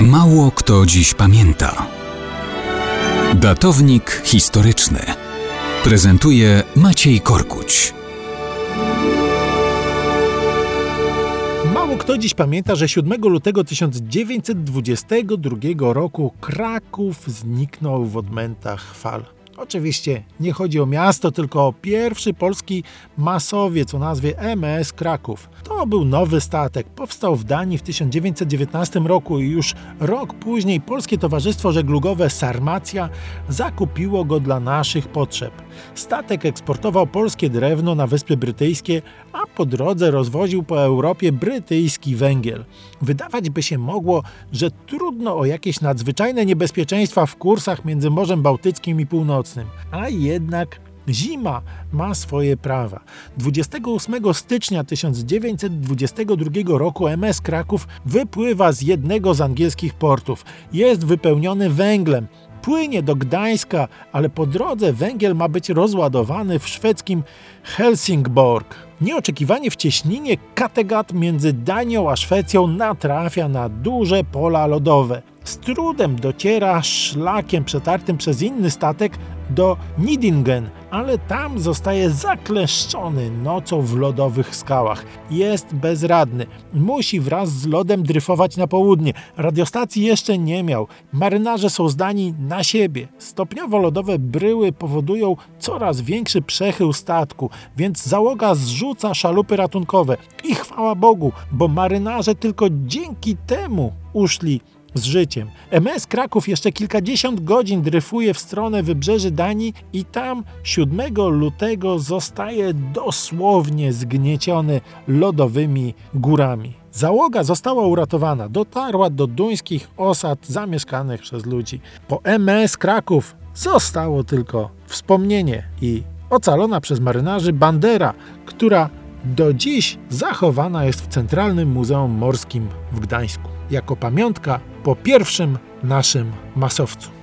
Mało kto dziś pamięta. Datownik historyczny prezentuje Maciej Korkuć. Mało kto dziś pamięta, że 7 lutego 1922 roku Kraków zniknął w odmętach fal. Oczywiście nie chodzi o miasto, tylko o pierwszy polski masowiec o nazwie MS Kraków. To był nowy statek, powstał w Danii w 1919 roku i już rok później Polskie Towarzystwo Żeglugowe Sarmacja zakupiło go dla naszych potrzeb. Statek eksportował polskie drewno na Wyspy Brytyjskie, a po drodze rozwoził po Europie brytyjski węgiel. Wydawać by się mogło, że trudno o jakieś nadzwyczajne niebezpieczeństwa w kursach między Morzem Bałtyckim i Północnym, a jednak Zima ma swoje prawa. 28 stycznia 1922 roku MS Kraków wypływa z jednego z angielskich portów. Jest wypełniony węglem płynie do Gdańska, ale po drodze węgiel ma być rozładowany w szwedzkim Helsingborg. Nieoczekiwanie w cieśninie Kattegat między Danią a Szwecją natrafia na duże pola lodowe. Z trudem dociera szlakiem przetartym przez inny statek do Nidingen, ale tam zostaje zakleszczony nocą w lodowych skałach. Jest bezradny. Musi wraz z lodem dryfować na południe. Radiostacji jeszcze nie miał. Marynarze są zdani na siebie. Stopniowo lodowe bryły powodują coraz większy przechył statku, więc załoga zrzuca szalupy ratunkowe. I chwała Bogu, bo marynarze tylko dzięki temu uszli z życiem. MS Kraków jeszcze kilkadziesiąt godzin dryfuje w stronę wybrzeży Danii i tam 7 lutego zostaje dosłownie zgnieciony lodowymi górami. Załoga została uratowana, dotarła do duńskich osad zamieszkanych przez ludzi. Po MS Kraków zostało tylko wspomnienie i ocalona przez marynarzy bandera, która do dziś zachowana jest w Centralnym Muzeum Morskim w Gdańsku jako pamiątka po pierwszym naszym masowcu.